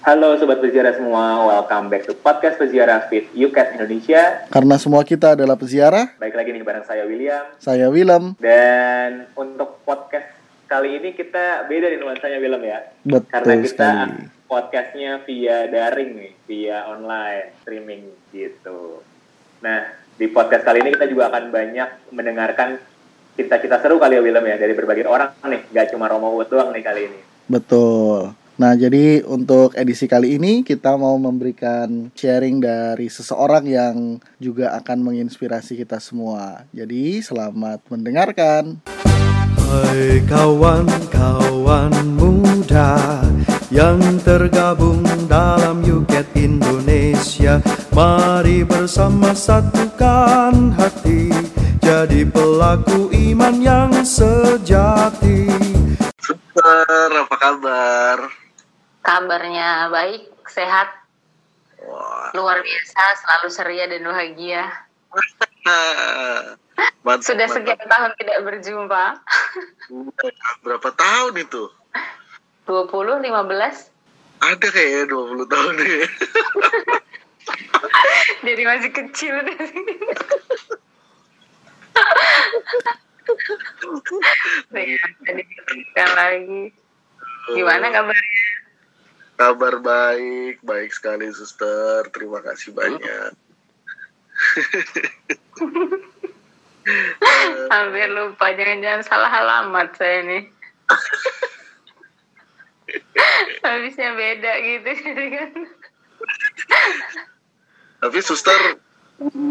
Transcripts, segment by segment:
Halo Sobat Peziarah semua, welcome back to podcast Peziarah Fit UCAT Indonesia Karena semua kita adalah peziarah, Baik lagi nih bareng saya William saya Willem. Dan untuk podcast kali ini kita beda nih nuansanya William ya Betul Karena kita sekali. podcastnya via daring nih, via online, streaming gitu Nah, di podcast kali ini kita juga akan banyak mendengarkan cerita-cerita seru kali ya William ya Dari berbagai orang nih, gak cuma Romo Wood doang nih kali ini Betul. Nah, jadi untuk edisi kali ini kita mau memberikan sharing dari seseorang yang juga akan menginspirasi kita semua. Jadi, selamat mendengarkan. Hai kawan-kawan muda yang tergabung dalam UKET Indonesia Mari bersama satukan hati Jadi pelaku iman yang sejati Super? Kabarnya baik, sehat, Wah, luar biasa, selalu ceria dan bahagia. mantap, Sudah mantap. sekian tahun tidak berjumpa. Berapa tahun itu? 20, 15, Ada kayaknya 20 tahun ya. jadi masih kecil. Diberikan lagi. Gimana kabarnya? Kabar baik, baik sekali suster. Terima kasih banyak. Hampir lupa, jangan-jangan salah alamat saya nih. Habisnya beda gitu. kan. Tapi suster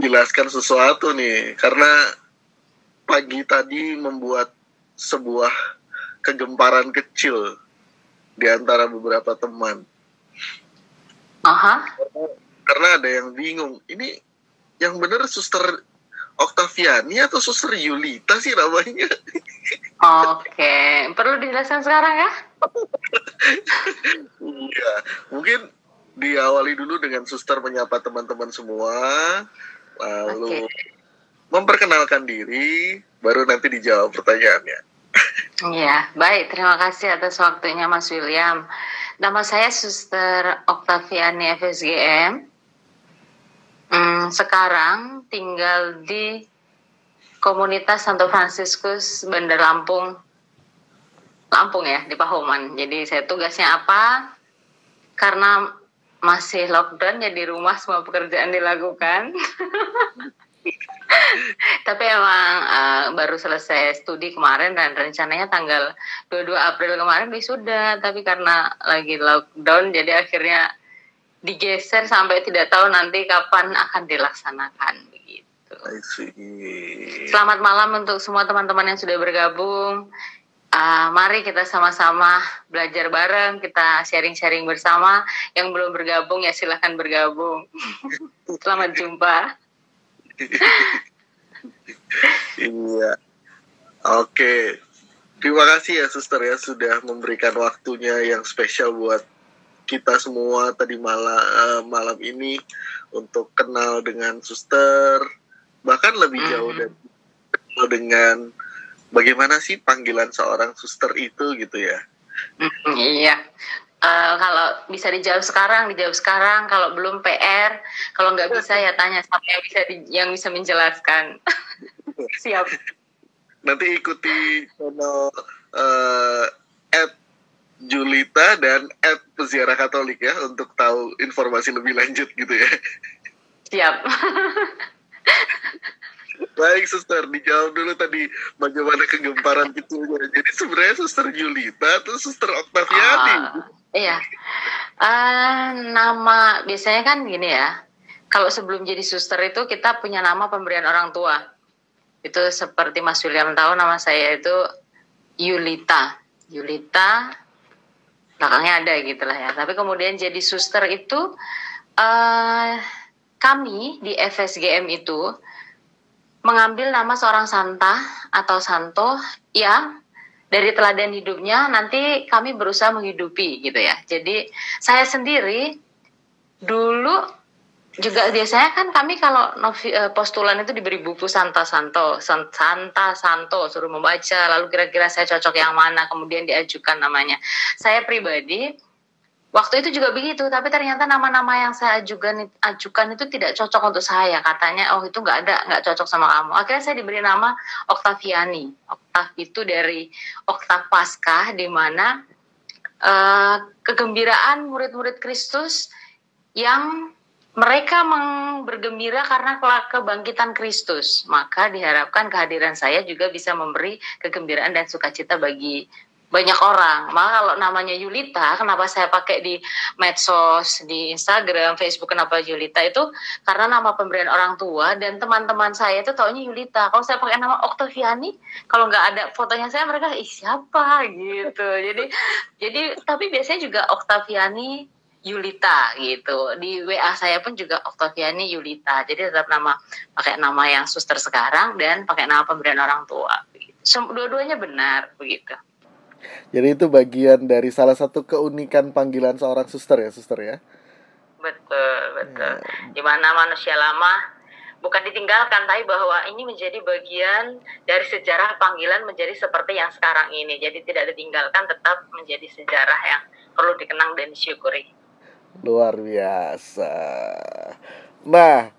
jelaskan sesuatu nih, karena pagi tadi membuat sebuah kegemparan kecil di antara beberapa teman. Aha, Karena ada yang bingung, ini yang benar suster Oktaviani atau suster Yulita sih namanya? oke. Perlu dijelaskan sekarang ya? Iya, mungkin diawali dulu dengan suster menyapa teman-teman semua, lalu Oke. memperkenalkan diri, baru nanti dijawab pertanyaannya. Iya, baik. Terima kasih atas waktunya Mas William. Nama saya Suster Oktaviani FSGM. Hmm, sekarang tinggal di komunitas Santo Fransiskus Bandar Lampung. Lampung ya, di Pahoman. Jadi saya tugasnya apa? Karena masih lockdown, ya di rumah semua pekerjaan dilakukan. Tapi emang eh, baru selesai studi kemarin dan rencananya tanggal 22 April kemarin wisuda, tapi karena lagi lockdown jadi akhirnya digeser sampai tidak tahu nanti kapan akan dilaksanakan begitu. Selamat malam untuk semua teman-teman yang sudah bergabung. Ah, mari kita sama-sama belajar bareng, kita sharing-sharing bersama. Yang belum bergabung ya silahkan bergabung. Selamat jumpa. Iya. Oke. Terima kasih ya suster ya sudah memberikan waktunya yang spesial buat kita semua tadi malam eh, malam ini untuk kenal dengan suster bahkan lebih jauh Mhm. dan kenal dengan bagaimana sih panggilan seorang suster itu gitu ya. Mm, iya. Eh, kalau bisa dijawab sekarang, dijawab sekarang. Kalau belum PR, kalau nggak bisa ya tanya siapa yang bisa di- yang bisa menjelaskan. Siap. Nanti ikuti channel eh, at Julita dan at Peziarah Katolik ya untuk tahu informasi lebih lanjut gitu ya. Siap. Baik suster, dijawab dulu tadi bagaimana kegemparan kecilnya. Jadi sebenarnya suster Julita atau suster Oktaviani? Ah, iya. Eh, nama biasanya kan gini ya. Kalau sebelum jadi suster itu kita punya nama pemberian orang tua. Itu seperti Mas William tahu nama saya itu Yulita. Yulita belakangnya ada gitu lah ya. Tapi kemudian jadi suster itu eh kami di FSGM itu mengambil nama seorang santa atau santo yang dari teladan hidupnya nanti kami berusaha menghidupi gitu ya. Jadi saya sendiri dulu juga biasanya kan kami kalau novi, eh, postulan itu diberi buku Santa Santo, San- Santa Santo suruh membaca, lalu kira-kira saya cocok yang mana, kemudian diajukan namanya. Saya pribadi waktu itu juga begitu tapi ternyata nama-nama yang saya ajukan ajukan itu tidak cocok untuk saya. Katanya oh itu nggak ada nggak cocok sama kamu. Akhirnya saya diberi nama Oktaviani Oktav itu dari Oktav Paskah di mana uh, kegembiraan murid-murid Kristus yang mereka bergembira karena kebangkitan Kristus, maka diharapkan kehadiran saya juga bisa memberi kegembiraan dan sukacita bagi banyak orang. Maka kalau namanya Yulita, kenapa saya pakai di medsos, di Instagram, Facebook, kenapa Yulita itu karena nama pemberian orang tua dan teman-teman saya itu taunya Yulita. Kalau saya pakai nama Oktaviani, kalau nggak ada fotonya saya mereka ih siapa gitu. Jadi jadi tapi biasanya juga Oktaviani Yulita gitu. Di WA saya pun juga Oktaviani Yulita. Jadi tetap nama pakai nama yang suster sekarang dan pakai nama pemberian orang tua. Dua-duanya benar begitu. Jadi itu bagian dari salah satu keunikan panggilan seorang suster ya, suster ya. Betul, betul. Ya. Di mana manusia lama bukan ditinggalkan, tapi bahwa ini menjadi bagian dari sejarah panggilan menjadi seperti yang sekarang ini. Jadi tidak ditinggalkan, tetap menjadi sejarah yang perlu dikenang dan disyukuri. Luar biasa. Nah,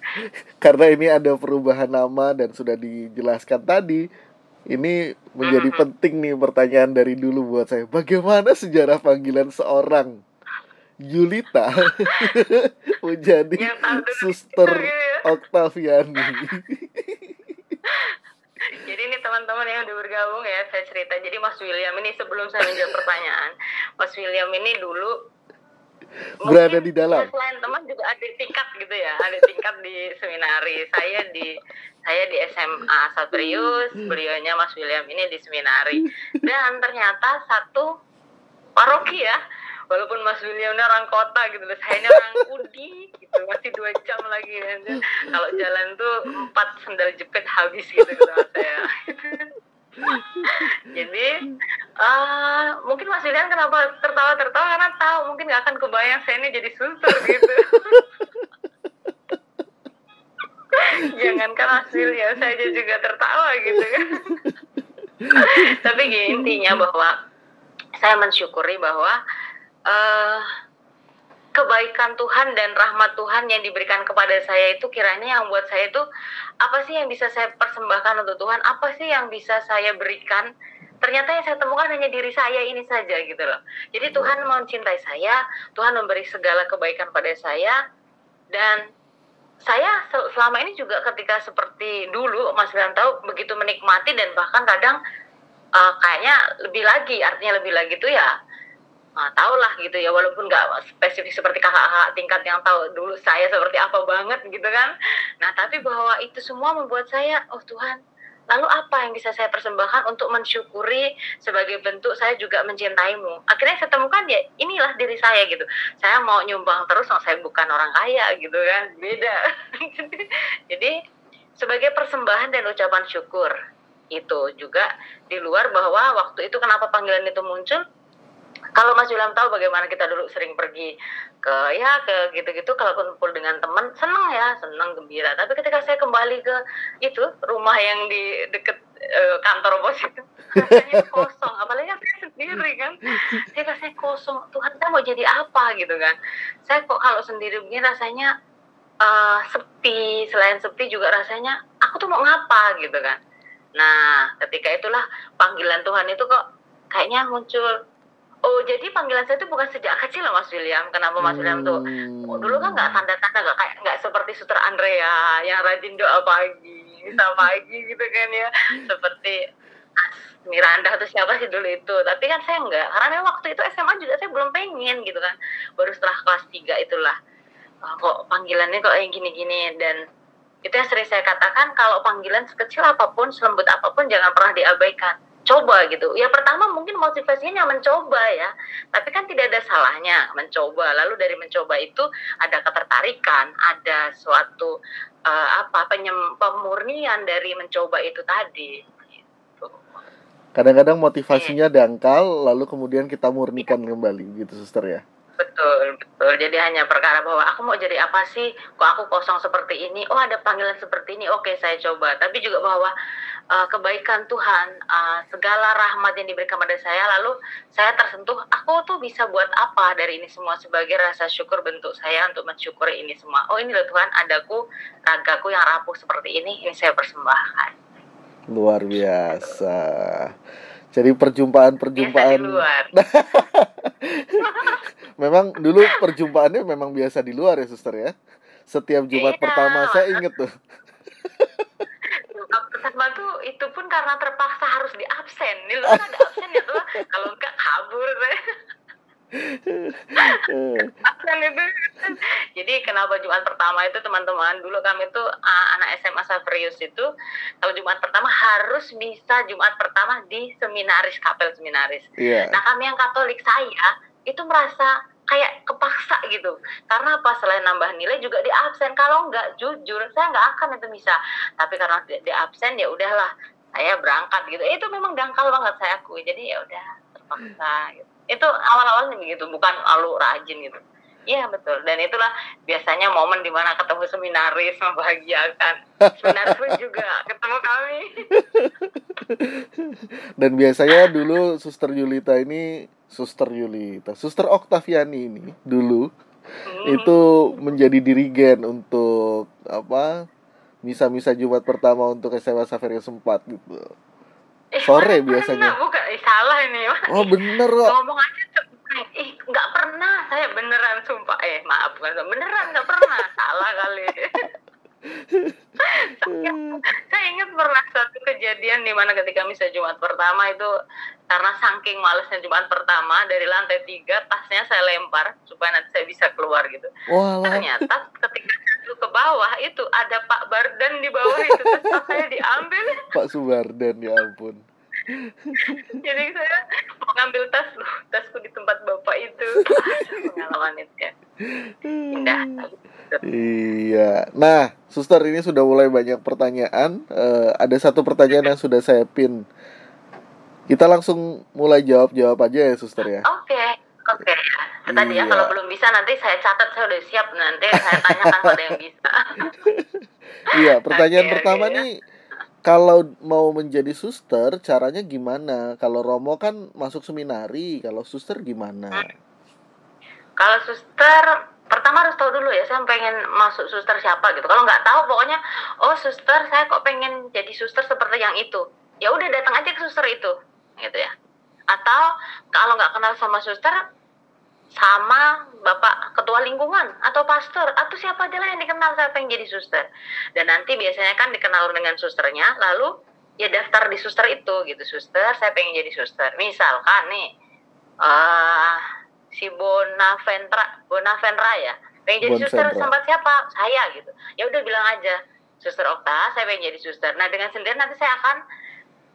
karena ini ada perubahan nama dan sudah dijelaskan tadi, ini menjadi penting nih pertanyaan dari dulu buat saya. Bagaimana sejarah panggilan seorang Yulita menjadi suster Octaviani? Jadi ini teman-teman yang udah bergabung ya, saya cerita. Jadi Mas William ini sebelum saya menjawab pertanyaan, Mas William ini dulu berada di dalam. Selain teman juga ada tingkat gitu ya, ada tingkat di seminari. Saya di saya di SMA Satrius, beliaunya Mas William ini di seminari. Dan ternyata satu paroki ya, walaupun Mas William ini orang kota gitu, saya ini orang Udi gitu, masih dua jam lagi. Kalau jalan tuh empat sendal jepit habis gitu gitu saya. Jadi uh, mungkin Mas William kenapa tertawa-tertawa karena tahu mungkin gak akan kebayang saya ini jadi suster gitu. Jangankan Mas William saja juga tertawa gitu kan. Tapi intinya bahwa saya mensyukuri bahwa uh, kebaikan Tuhan dan rahmat Tuhan yang diberikan kepada saya itu kiranya yang buat saya itu apa sih yang bisa saya persembahkan untuk Tuhan? Apa sih yang bisa saya berikan? Ternyata yang saya temukan hanya diri saya ini saja gitu loh. Jadi Tuhan mencintai saya Tuhan memberi segala kebaikan pada saya dan saya selama ini juga ketika seperti dulu Mas Bilang tahu begitu menikmati dan bahkan kadang uh, kayaknya lebih lagi artinya lebih lagi tuh ya nah, tahu lah gitu ya walaupun nggak spesifik seperti kakak-kakak tingkat yang tahu dulu saya seperti apa banget gitu kan. Nah tapi bahwa itu semua membuat saya oh Tuhan lalu apa yang bisa saya persembahkan untuk mensyukuri sebagai bentuk saya juga mencintaimu? Akhirnya saya temukan ya inilah diri saya gitu. Saya mau nyumbang terus saya bukan orang kaya gitu kan. Beda. Jadi sebagai persembahan dan ucapan syukur itu juga di luar bahwa waktu itu kenapa panggilan itu muncul kalau Mas Wilam tahu bagaimana kita dulu sering pergi ke ya ke gitu-gitu kalau kumpul dengan teman seneng ya seneng gembira. Tapi ketika saya kembali ke itu rumah yang di deket uh, kantor bos itu rasanya kosong. Apalagi saya sendiri kan. Saya rasanya kosong. Tuhan saya mau jadi apa gitu kan. Saya kok kalau sendiri begini rasanya uh, sepi. Selain sepi juga rasanya aku tuh mau ngapa gitu kan. Nah ketika itulah panggilan Tuhan itu kok kayaknya muncul Oh, jadi panggilan saya itu bukan sejak kecil loh Mas William. Kenapa Mas hmm. William tuh oh, dulu kan nggak tanda-tanda nggak kayak nggak seperti Suter Andrea yang rajin doa pagi, bisa pagi gitu kan ya. Seperti Miranda atau siapa sih dulu itu. Tapi kan saya enggak. Karena waktu itu SMA juga saya belum pengen gitu kan. Baru setelah kelas 3 itulah. Kok panggilannya kok kayak gini-gini dan itu yang sering saya katakan kalau panggilan sekecil apa pun, selembut apa pun jangan pernah diabaikan coba gitu. Ya pertama mungkin motivasinya mencoba ya, tapi kan tidak ada salahnya mencoba. Lalu dari mencoba itu ada ketertarikan, ada suatu uh, apa penyem, pemurnian dari mencoba itu tadi. Gitu. Kadang-kadang motivasinya hmm. dangkal, lalu kemudian kita murnikan ya. kembali gitu, suster ya. Betul betul. Jadi hanya perkara bahwa aku mau jadi apa sih? Kok aku kosong seperti ini? Oh ada panggilan seperti ini? Oke saya coba. Tapi juga bahwa uh, kebaikan Tuhan uh, segala rahmat yang diberikan pada saya lalu saya tersentuh aku tuh bisa buat apa dari ini semua sebagai rasa syukur bentuk saya untuk mensyukuri ini semua? Oh ini loh Tuhan adaku ragaku yang rapuh seperti ini ini saya persembahkan. Luar biasa jadi perjumpaan-perjumpaan. Memang dulu perjumpaannya memang biasa di luar ya suster ya? Setiap Jumat iya. pertama saya inget tuh. Pertama tuh itu pun karena terpaksa harus di absen nih lu kan ada absen ya tuh kalau enggak kabur. itu jadi kenapa Jumat pertama itu teman-teman dulu kami tuh uh, anak SMA Saverius itu kalau Jumat pertama harus bisa Jumat pertama di seminaris kapel seminaris. Yeah. nah kami yang Katolik saya itu merasa kayak kepaksa gitu. Karena apa? Selain nambah nilai juga di absen. Kalau nggak jujur saya nggak akan itu bisa. Tapi karena di, di absen ya udahlah saya berangkat gitu. Itu memang dangkal banget saya akui. Jadi ya udah terpaksa gitu. Itu awal-awalnya begitu bukan lalu rajin gitu Iya betul dan itulah biasanya momen di mana ketemu seminaris membahagiakan seminaris pun juga ketemu kami dan biasanya dulu Suster Yulita ini Suster Yulita, Suster Oktaviani ini dulu hmm. itu menjadi dirigen untuk apa misa-misa Jumat pertama untuk SMA Saveria sempat gitu. Eh, Sore biasanya. bukan, eh, salah ini. Oh bener kok. Ngomong aja eh nggak pernah saya beneran sumpah eh maaf bukan beneran nggak pernah salah kali saya, saya ingat pernah satu kejadian di mana ketika misa Jumat pertama itu karena saking malesnya Jumat pertama dari lantai tiga tasnya saya lempar supaya nanti saya bisa keluar gitu. Walah. Ternyata ketika ke bawah itu ada Pak Bardan di bawah itu terus saya diambil. Pak Subardan ya ampun. Jadi saya mau ngambil tas loh, tasku di tempat bapak itu. Pengalaman itu ya. Indah. Iya. Nah, suster ini sudah mulai banyak pertanyaan. Uh, ada satu pertanyaan yang sudah saya pin. Kita langsung mulai jawab-jawab aja ya, suster ya. Oke. Okay. Oke, okay. tadi iya. ya kalau belum bisa nanti saya catat saya udah siap nanti saya tanyakan pada yang bisa. iya, pertanyaan okay, pertama okay, nih kalau mau menjadi suster caranya gimana? Kalau Romo kan masuk seminari, kalau suster gimana? Hmm. Kalau suster pertama harus tahu dulu ya saya pengen masuk suster siapa gitu kalau nggak tahu pokoknya oh suster saya kok pengen jadi suster seperti yang itu ya udah datang aja ke suster itu gitu ya atau kalau nggak kenal sama suster sama bapak ketua lingkungan atau pastor atau siapa aja lah yang dikenal saya pengen jadi suster. Dan nanti biasanya kan dikenal dengan susternya lalu ya daftar di suster itu gitu. Suster saya pengen jadi suster? Misalkan nih uh, si Bonaventra Bonaventra ya. Pengen jadi suster sama siapa? Saya gitu. Ya udah bilang aja suster Okta saya pengen jadi suster? Nah dengan sendiri nanti saya akan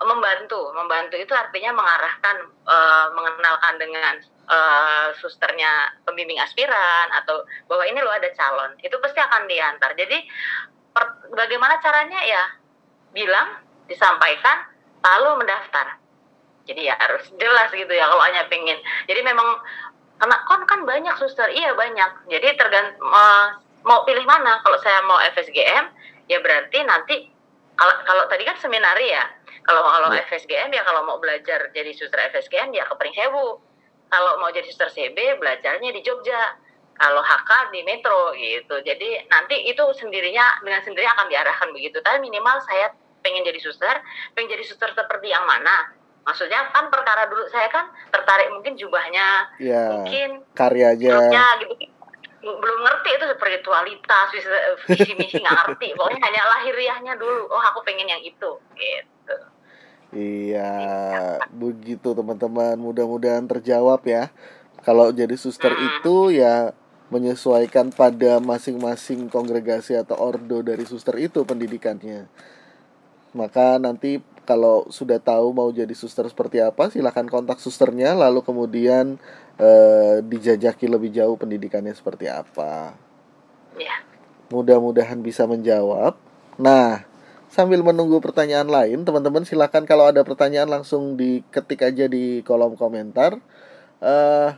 membantu. Membantu itu artinya mengarahkan uh, mengenalkan dengan uh, susternya pembimbing aspiran atau bahwa ini lo ada calon itu pasti akan diantar. Jadi per, bagaimana caranya? Ya bilang disampaikan lalu mendaftar. Jadi ya harus jelas gitu ya kalau hanya pengen jadi memang karena kan kan banyak suster. Iya banyak. Jadi tergant uh, mau pilih mana? Kalau saya mau FSGM ya berarti nanti kalau kalau tadi kan seminari ya. Kalau kalau ya. FSGM ya kalau mau belajar jadi suster FSGM ya ke Pringsewu kalau mau jadi suster CB belajarnya di Jogja. Kalau HK di Metro gitu. Jadi nanti itu sendirinya dengan sendiri akan diarahkan begitu. Tapi minimal saya pengen jadi suster pengen jadi suster seperti yang mana. Maksudnya kan perkara dulu saya kan tertarik mungkin jubahnya. Ya, mungkin karyanya. gitu. Belum ngerti itu spiritualitas visi misi nggak ngerti. Pokoknya hanya lahiriahnya dulu. Oh aku pengen yang itu gitu iya begitu teman-teman mudah-mudahan terjawab ya kalau jadi suster hmm. itu ya menyesuaikan pada masing-masing kongregasi atau ordo dari suster itu pendidikannya maka nanti kalau sudah tahu mau jadi suster seperti apa silahkan kontak susternya lalu kemudian eh, dijajaki lebih jauh pendidikannya seperti apa ya. mudah-mudahan bisa menjawab nah sambil menunggu pertanyaan lain teman-teman silahkan kalau ada pertanyaan langsung diketik aja di kolom komentar uh,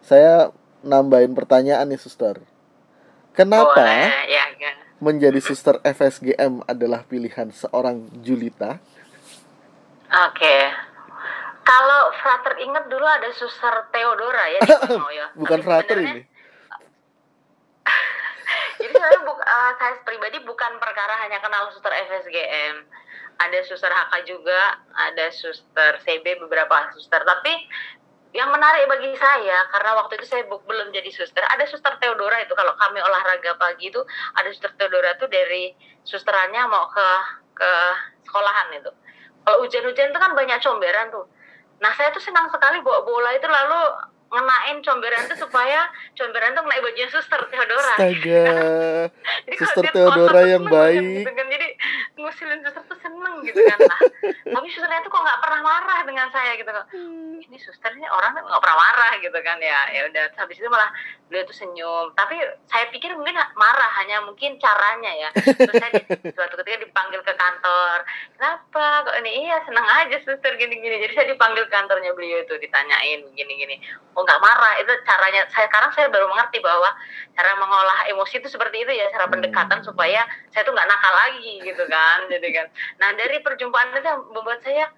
saya nambahin pertanyaan nih suster. Kenapa Boleh, ya, ya. menjadi suster FSGM adalah pilihan seorang Julita? Oke. Kalau frater inget dulu ada suster Theodora ya di. Bukan frater ini. Saya, bu- eh, saya pribadi bukan perkara hanya kenal suster FSGM. Ada suster HK juga, ada suster CB, beberapa suster. Tapi yang menarik bagi saya, karena waktu itu saya belum jadi suster, ada suster Theodora itu. Kalau kami olahraga pagi itu, ada suster Theodora itu dari susterannya mau ke ke sekolahan itu. Kalau hujan-hujan itu kan banyak comberan tuh. Nah saya tuh senang sekali bawa bola itu lalu ngenain comberan itu supaya comberan tuh ngenain bajunya suster Theodora. Astaga. Suster Theodora tuh yang baik. Gitu kan. Jadi ngusilin suster tuh seneng gitu kan. Nah, tapi susternya tuh kok nggak pernah marah dengan saya gitu kok. Ini susternya orang nggak pernah marah gitu kan ya. Ya udah habis itu malah beliau tuh senyum. Tapi saya pikir mungkin marah hanya mungkin caranya ya. Terus saya di- suatu ketika dipanggil ke kantor. Kenapa kok ini? Iya seneng aja suster gini-gini. Jadi saya dipanggil ke kantornya beliau itu ditanyain gini-gini. Oh nggak marah itu caranya. Saya sekarang saya baru mengerti bahwa cara mengolah emosi itu seperti itu ya cara pendekatan supaya saya tuh nggak nakal lagi gitu kan jadi kan nah dari perjumpaan itu yang membuat saya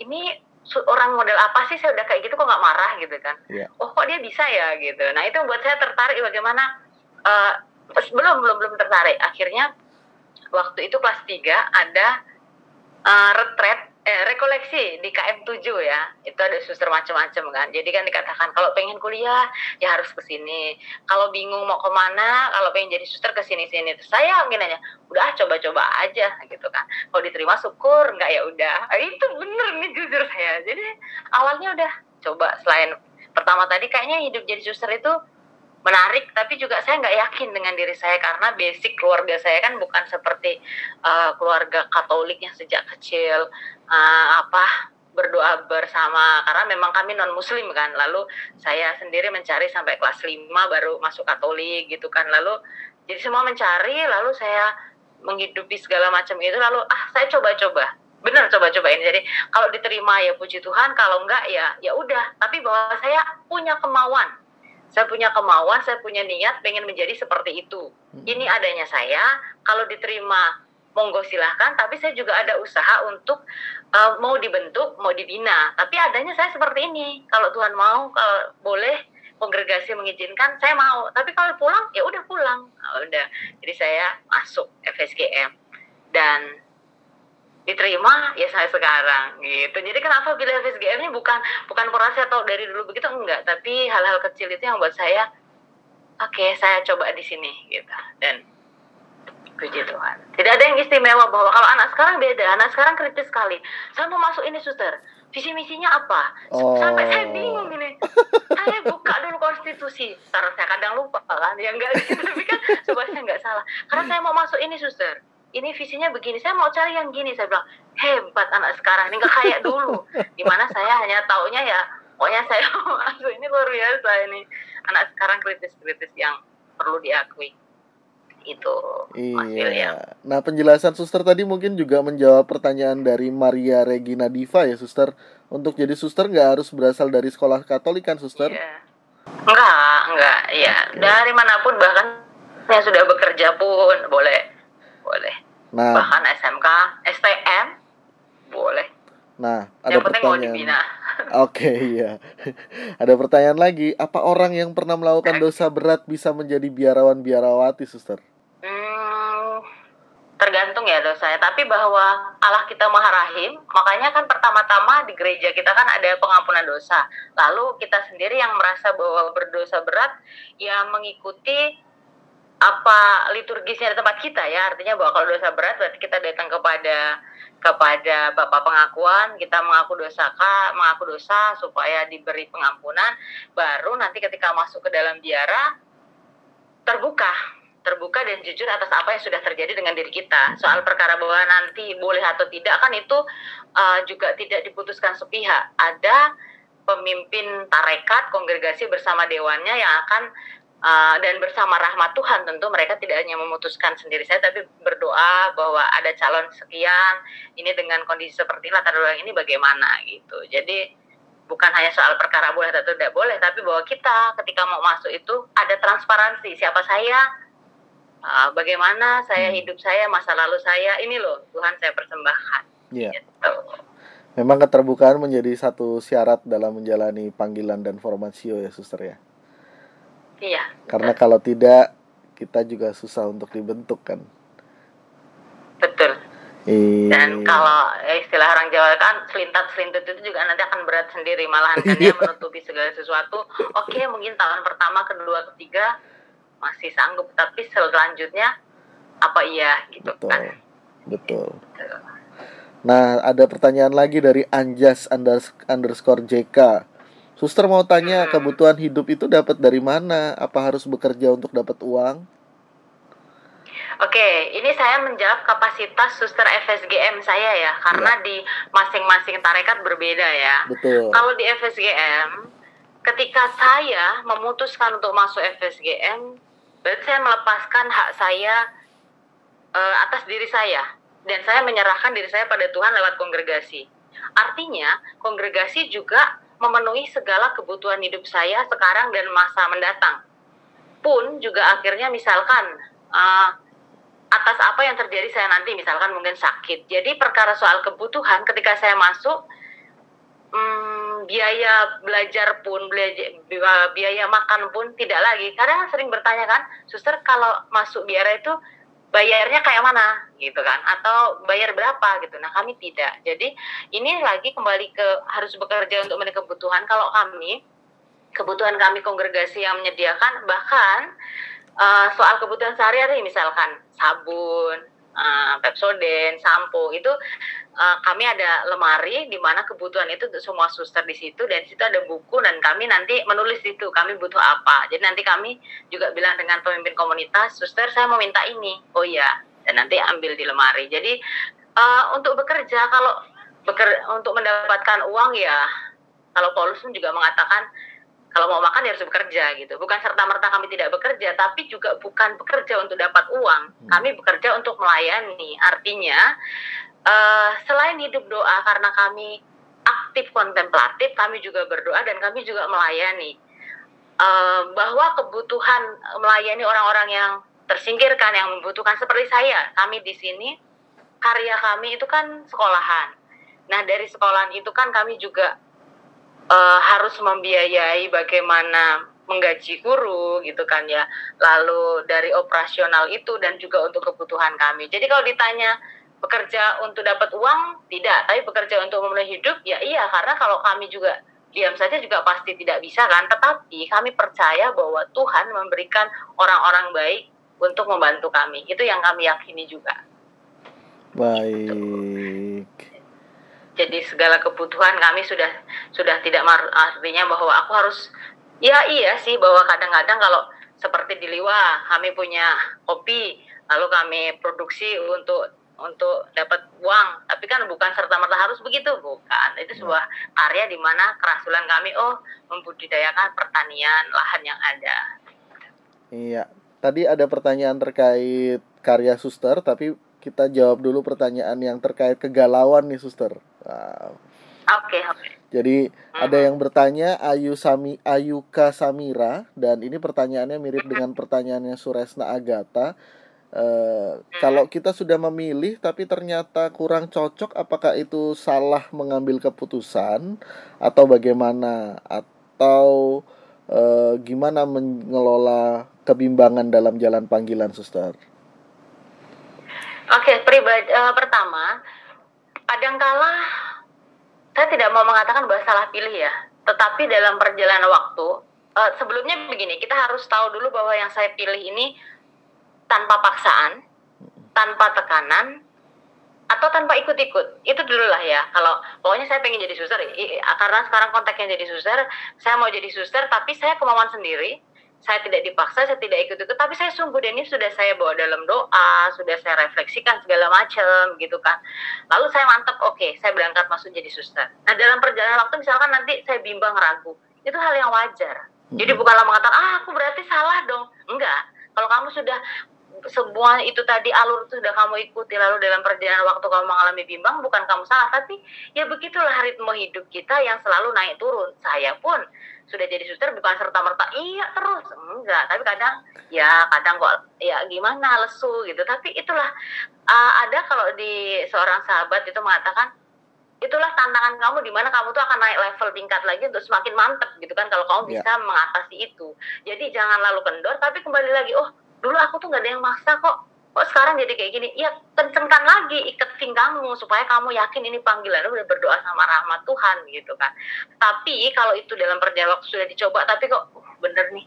ini orang model apa sih? Saya udah kayak gitu kok nggak marah gitu kan. Iya. oh kok dia bisa ya? gitu. Nah itu buat saya tertarik bagaimana eh, belum belum belum tertarik. Akhirnya waktu itu kelas 3 ada eh, retret eh, rekoleksi di KM7 ya. Itu ada suster macam-macam kan. Jadi kan dikatakan kalau pengen kuliah ya harus ke sini. Kalau bingung mau ke mana kalau pengen jadi suster ke sini sini terus saya mungkin aja. Udah coba-coba aja gitu kan. Kalau diterima syukur. Nggak ya udah. Ah, itu bener nih jujur saya. Jadi awalnya udah coba. Selain pertama tadi kayaknya hidup jadi suster itu menarik tapi juga saya nggak yakin dengan diri saya karena basic keluarga saya kan bukan seperti uh, keluarga Katolik yang sejak kecil uh, apa berdoa bersama. Karena memang kami non muslim kan lalu saya sendiri mencari sampai kelas 5 baru masuk Katolik gitu kan. Lalu jadi semua mencari lalu saya menghidupi segala macam itu lalu ah saya coba-coba. Benar coba-coba ini. Jadi kalau diterima ya puji Tuhan kalau enggak ya ya udah. Tapi bahwa saya punya kemauan saya punya kemauan, saya punya niat pengen menjadi seperti itu. Ini adanya saya, kalau diterima monggo silahkan, tapi saya juga ada usaha untuk uh, mau dibentuk, mau dibina. Tapi adanya saya seperti ini. Kalau Tuhan mau, kalau boleh kongregasi mengizinkan, saya mau. Tapi kalau pulang, ya udah pulang. Nah, udah. Jadi saya masuk FSGM dan diterima ya saya sekarang gitu. Jadi kenapa pilih FSGM ini bukan bukan kurasi atau dari dulu begitu enggak. Tapi hal-hal kecil itu yang buat saya oke saya coba di sini gitu. Dan puji Tuhan. Tidak ada yang istimewa bahwa kalau anak sekarang beda anak sekarang kritis sekali. Saya mau masuk ini suster. Visi misinya apa? Oh. sampai saya bingung ini. Saya buka dulu konstitusi. Taruh saya kadang lupa kan ya enggak. Gitu tapi kan supaya saya enggak salah. Karena saya mau masuk ini suster ini visinya begini saya mau cari yang gini saya bilang hebat anak sekarang ini nggak kayak dulu di mana saya hanya taunya ya pokoknya saya masuk ini luar biasa ini anak sekarang kritis-kritis yang perlu diakui itu Mas William Iya. Nah, penjelasan suster tadi mungkin juga menjawab pertanyaan dari Maria Regina Diva ya, suster. Untuk jadi suster nggak harus berasal dari sekolah Katolik kan, suster? Iya. enggak enggak ya dari mana pun bahkan yang sudah bekerja pun boleh boleh Nah, bahkan SMK STM boleh nah ada yang penting mau pertanyaan. dibina Oke, iya. Ada pertanyaan lagi. Apa orang yang pernah melakukan dosa berat bisa menjadi biarawan biarawati, suster? Hmm, tergantung ya dosanya. Tapi bahwa Allah kita maha rahim, makanya kan pertama-tama di gereja kita kan ada pengampunan dosa. Lalu kita sendiri yang merasa bahwa berdosa berat, ya mengikuti apa liturgisnya di tempat kita ya. Artinya bahwa kalau dosa berat berarti kita datang kepada kepada Bapak pengakuan, kita mengaku dosa kak, mengaku dosa supaya diberi pengampunan. Baru nanti ketika masuk ke dalam biara terbuka terbuka dan jujur atas apa yang sudah terjadi dengan diri kita. Soal perkara bahwa nanti boleh atau tidak kan itu uh, juga tidak diputuskan sepihak. Ada pemimpin tarekat kongregasi bersama dewannya yang akan uh, dan bersama rahmat Tuhan tentu mereka tidak hanya memutuskan sendiri saya tapi berdoa bahwa ada calon sekian ini dengan kondisi seperti latar belakang ini bagaimana gitu. Jadi bukan hanya soal perkara boleh atau tidak boleh, tapi bahwa kita ketika mau masuk itu ada transparansi siapa saya, uh, bagaimana saya Hmm. hidup saya, masa lalu saya, ini loh Tuhan saya persembahkan. Iya. Gitu. Memang keterbukaan menjadi satu syarat dalam menjalani panggilan dan formasio ya suster ya. Iya. Karena kalau tidak kita juga susah untuk dibentuk kan. Betul. Iya. Dan kalau istilah orang Jawa kan selintat selintut itu juga nanti akan berat sendiri malahan kan Iya. dia menutupi segala sesuatu. Oke mungkin tahun pertama, kedua, ketiga masih sanggup, tapi selanjutnya apa iya gitu betul. kan? Betul. Nah, ada pertanyaan lagi dari Anjas unders- underscore JK. Suster mau tanya Hmm. kebutuhan hidup itu dapat dari mana? Apa harus bekerja untuk dapat uang? Oke, ini saya menjawab kapasitas suster FSGM saya ya, karena Iya. di masing-masing tarekat berbeda ya. Betul. Kalau di FSGM, ketika saya memutuskan untuk masuk FSGM, berarti saya melepaskan hak saya eh, atas diri saya dan saya menyerahkan diri saya pada Tuhan lewat kongregasi. Artinya, kongregasi juga memenuhi segala kebutuhan hidup saya sekarang dan masa mendatang. Pun juga akhirnya misalkan eh, atas apa yang terjadi saya nanti misalkan mungkin sakit. Jadi perkara soal kebutuhan ketika saya masuk hmm, biaya belajar pun belajar biaya makan pun tidak lagi. Kadang sering bertanya kan, suster kalau masuk biara itu bayarnya kayak mana gitu kan atau bayar berapa gitu. Nah, kami tidak. Jadi ini lagi kembali ke harus bekerja untuk memenuhi kebutuhan. Kalau kami kebutuhan kami kongregasi yang menyediakan bahkan eh, soal kebutuhan sehari-hari misalkan sabun, eh, Pepsodent, sampo itu eh, kami ada lemari di mana kebutuhan itu untuk semua suster di situ dan di situ ada buku dan kami nanti menulis di situ kami butuh apa. Jadi nanti kami juga bilang dengan pemimpin komunitas, suster saya mau minta ini. Oh iya, dan nanti ambil di lemari. Jadi eh, untuk bekerja kalau beker untuk mendapatkan uang ya kalau Paulus pun juga mengatakan kalau mau makan ya harus bekerja gitu. Bukan serta merta kami tidak bekerja, tapi juga bukan bekerja untuk dapat uang. Kami bekerja untuk melayani. Artinya eh, selain hidup doa karena kami aktif kontemplatif, kami juga berdoa dan kami juga melayani. Eh, bahwa kebutuhan melayani orang-orang yang tersingkirkan, yang membutuhkan seperti saya, kami di sini karya kami itu kan sekolahan. Nah dari sekolahan itu kan kami juga eh, harus membiayai bagaimana menggaji guru gitu kan ya. Lalu dari operasional itu dan juga untuk kebutuhan kami. Jadi kalau ditanya bekerja untuk dapat uang tidak, tapi bekerja untuk memenuhi hidup ya iya karena kalau kami juga diam saja juga pasti tidak bisa kan. Tetapi kami percaya bahwa Tuhan memberikan orang-orang baik untuk membantu kami. Itu yang kami yakini juga. Baik. jadi segala kebutuhan kami sudah sudah tidak artinya bahwa aku harus ya iya sih bahwa kadang-kadang kalau seperti di Liwa kami punya kopi lalu kami produksi untuk untuk dapat uang tapi kan bukan serta merta harus begitu bukan itu sebuah karya di mana kerasulan kami oh membudidayakan pertanian lahan yang ada Iya. Tadi ada pertanyaan terkait karya suster, tapi kita jawab dulu pertanyaan yang terkait kegalauan nih suster. Wow. oke oke Jadi ada yang bertanya Ayu Sami Ayuka Samira dan ini pertanyaannya mirip dengan pertanyaannya Suresna Agata. Eh, kalau kita sudah memilih tapi ternyata kurang cocok, apakah itu salah mengambil keputusan atau bagaimana? Atau eh, gimana mengelola kebimbangan dalam jalan panggilan, suster? Oke, pribadi eh, pertama, kadangkala saya tidak mau mengatakan bahwa salah pilih ya, tetapi dalam perjalanan waktu, eh, sebelumnya begini, kita harus tahu dulu bahwa yang saya pilih ini tanpa paksaan, tanpa tekanan, atau tanpa ikut-ikut. Itu dulu lah ya. Kalau pokoknya saya pengen jadi suster, karena sekarang kontaknya jadi suster, saya mau jadi suster, tapi saya kemauan sendiri, saya tidak dipaksa, saya tidak ikut-ikut, tapi saya sungguh dan ini sudah saya bawa dalam doa, sudah saya refleksikan segala macam gitu kan. Lalu saya mantap, oke, saya berangkat masuk jadi suster. Nah dalam perjalanan waktu misalkan nanti saya bimbang ragu, itu hal yang wajar. Jadi bukanlah mengatakan, ah aku berarti salah dong. Enggak. Kalau kamu sudah semua itu tadi alur itu sudah kamu ikuti. Lalu dalam perjalanan waktu kamu mengalami bimbang bukan kamu salah tapi ya begitulah ritme hidup kita yang selalu naik turun. Saya pun sudah jadi suster bukan serta merta iya terus. Enggak tapi kadang ya kadang kok ya gimana lesu gitu. Tapi itulah uh, ada kalau di seorang sahabat itu mengatakan itulah tantangan kamu di mana kamu tuh akan naik level tingkat lagi untuk semakin mantep gitu kan kalau kamu Ya. bisa mengatasi itu. Jadi jangan lalu kendor tapi kembali lagi oh dulu aku tuh nggak ada yang maksa kok. Kok sekarang jadi kayak gini? Ya kencengkan lagi ikat pinggangmu supaya kamu yakin ini panggilan udah berdoa sama rahmat Tuhan gitu kan. Tapi kalau itu dalam perjalanan sudah dicoba tapi kok uh, bener nih.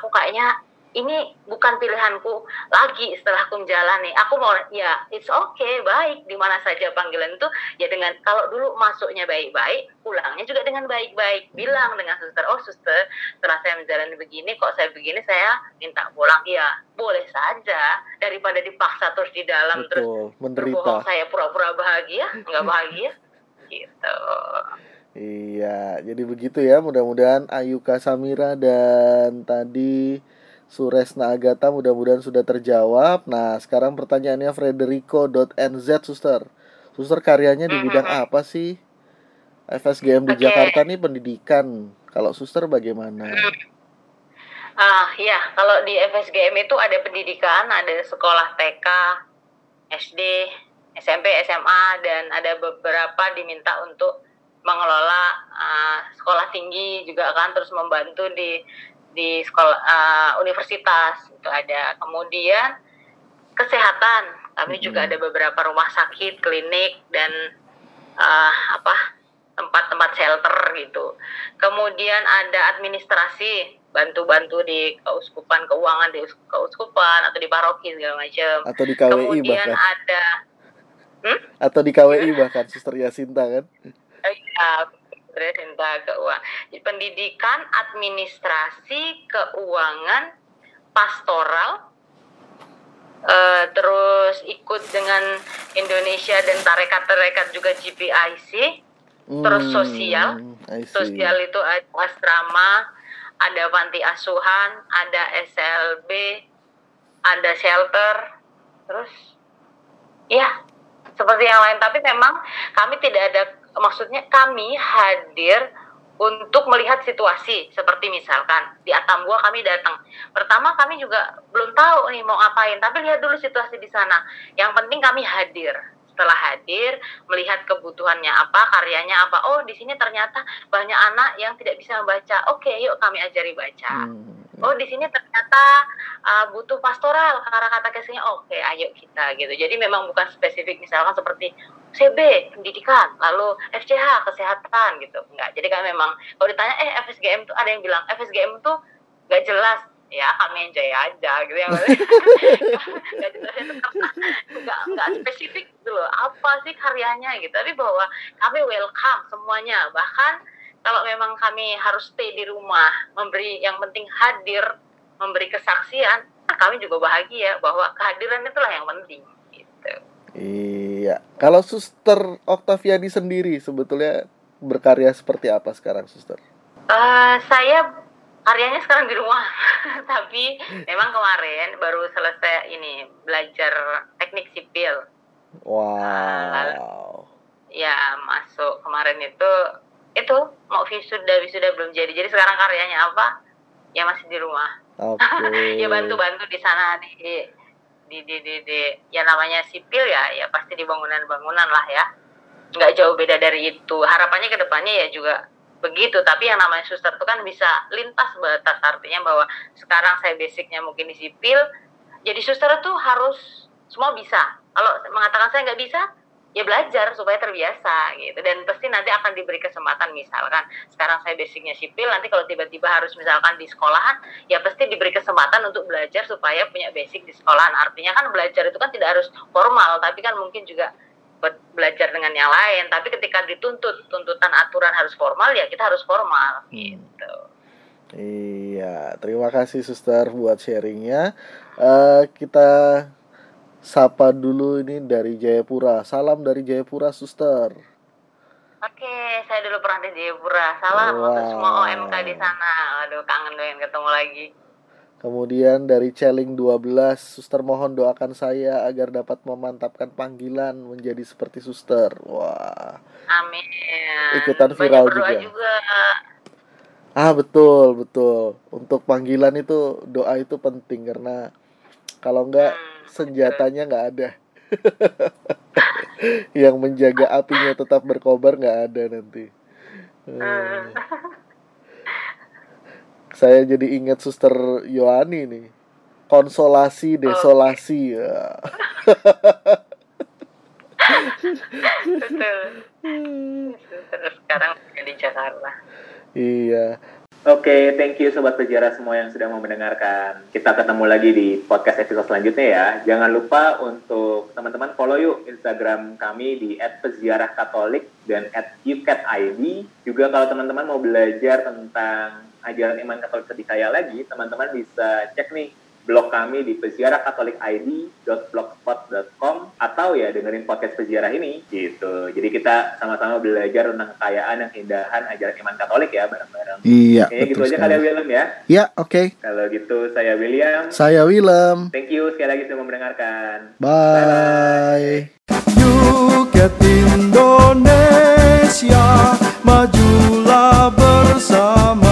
Aku kayaknya ini bukan pilihanku lagi setelah aku menjalani. Aku mau ya it's okay baik. Di mana saja panggilan itu ya dengan kalau dulu masuknya baik-baik pulangnya juga dengan baik-baik. Bilang dengan suster oh suster setelah saya menjalani begini kok saya begini saya minta pulang. Ya boleh saja. Daripada dipaksa terus di dalam terus betul berbohong menderita saya pura-pura bahagia nggak bahagia gitu. Iya, jadi begitu ya. Mudah-mudahan Ayuka Samira dan tadi Suresna Agata mudah-mudahan sudah terjawab. Nah, sekarang pertanyaannya Frederico.nz Suster. Suster karyanya di bidang apa sih? FSGM di. Jakarta nih pendidikan. Kalau Suster bagaimana? Ah ya, kalau di FSGM itu ada pendidikan, ada sekolah TK, SD, SMP, SMA, dan ada beberapa diminta untuk mengelola ah, sekolah tinggi juga kan terus membantu di di sekolah ah, universitas itu ada. Kemudian kesehatan, kami juga Mhm. ada beberapa rumah sakit, klinik dan ah, apa tempat-tempat shelter gitu. Kemudian ada administrasi, bantu-bantu di keuskupan keuangan di us- keuskupan atau di paroki segala macam. Atau di KWI Kemudian bahkan? ada Atau di KWI bahkan Suster Yasinta kan? eh, ya, Cinta keuangan. Pendidikan, administrasi, keuangan, pastoral, eh, terus ikut dengan Indonesia dan tarekat-tarekat juga GPIC. Terus sosial. Hmm, I see. Sosial itu ada asrama, ada panti asuhan, ada SLB, ada shelter, terus ya seperti yang lain. Tapi memang kami tidak ada, maksudnya kami hadir untuk melihat situasi seperti misalkan di Atambua kami datang. Pertama kami juga belum tahu nih mau ngapain, tapi lihat dulu situasi di sana. Yang penting kami hadir. Setelah hadir, melihat kebutuhannya apa, karyanya apa. Oh, di sini ternyata banyak anak yang tidak bisa membaca. Oke, yuk kami ajari baca. Hmm, Oh, di sini ternyata uh, butuh pastoral karena kata kesnya oke, ayo kita gitu. Jadi memang bukan spesifik misalkan seperti CB pendidikan, lalu FCH kesehatan gitu. Enggak. Jadi kan memang kalau ditanya eh FSGM tuh ada yang bilang FSGM tuh nggak jelas. Ya kami yang jaya aja gitu ya nggak jelas karena nggak nggak spesifik gitu loh. Apa sih karyanya gitu. Tapi bahwa kami welcome semuanya. Bahkan kalau memang kami harus stay di rumah memberi yang penting hadir memberi kesaksian kami juga bahagia bahwa kehadiran itulah yang penting gitu Iya. Kalau Suster Oktaviani sendiri sebetulnya berkarya seperti apa sekarang, Suster? Eh, saya karyanya sekarang di rumah tapi memang kemarin baru selesai ini belajar teknik sipil Wow. ya masuk kemarin itu itu mau wisuda wisuda belum jadi jadi sekarang karyanya apa ya masih di rumah Oke. ya bantu-bantu di sana di di di di, di- ya namanya sipil ya ya pasti di bangunan-bangunan lah ya. Nggak jauh beda dari itu. Harapannya ke depannya ya juga begitu. Tapi yang namanya suster itu kan bisa lintas batas. Artinya bahwa sekarang saya basicnya mungkin di sipil jadi suster itu harus semua bisa. Kalau mengatakan saya nggak bisa ya belajar supaya terbiasa gitu dan pasti nanti akan diberi kesempatan misalkan sekarang saya basicnya sipil nanti kalau tiba-tiba harus misalkan di sekolahan ya pasti diberi kesempatan untuk belajar supaya punya basic di sekolahan artinya kan belajar itu kan tidak harus formal tapi kan mungkin juga buat belajar dengan yang lain tapi ketika dituntut tuntutan aturan harus formal ya kita harus formal Hmm. gitu Iya, terima kasih Suster buat sharingnya. Eh kita sapa dulu ini dari Jayapura. Salam dari Jayapura, Suster. Oke, saya dulu pernah di Jayapura. Salam untuk semua Wow. OMK di sana. Aduh, kangen pengen ketemu lagi. Kemudian dari Celing 12, Suster mohon doakan saya agar dapat memantapkan panggilan menjadi seperti suster. Wah. Amin. Ikutan viral juga. juga. Ah, betul, betul. Untuk panggilan itu doa itu penting karena kalau enggak Hmm, senjatanya nggak ada. Yang menjaga apinya tetap berkobar nggak ada nanti. Hmm. Saya jadi ingat suster Yohani nih. Konsolasi desolasi. Ya. Betul. Sekarang di Jakarta. Iya. Oke, thank you sobat sejarah semua yang sudah mau mendengarkan. Kita ketemu lagi di podcast episode selanjutnya ya. Jangan lupa untuk teman-teman follow yuk Instagram kami di @peziarahkatolik dan @ukatid. Juga kalau teman-teman mau belajar tentang ajaran iman Katolik lebih kaya lagi, teman-teman bisa cek nih blog kami di peziarahkatolikid.blogspot.com atau ya dengerin podcast peziarah ini gitu. Jadi kita sama-sama belajar tentang kekayaan dan keindahan ajaran iman Katolik ya bareng-bareng. Iya, Kayaknya gitu betul aja kali ya sekali. Willem ya. Ya, oke. Kalau gitu saya William. Saya Willem. Thank you sekali lagi sudah mendengarkan. Bye. Yuket Indonesia Majulah bersama-sama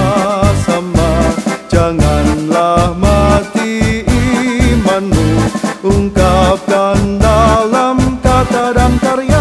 Dap dan dalam kata dan karya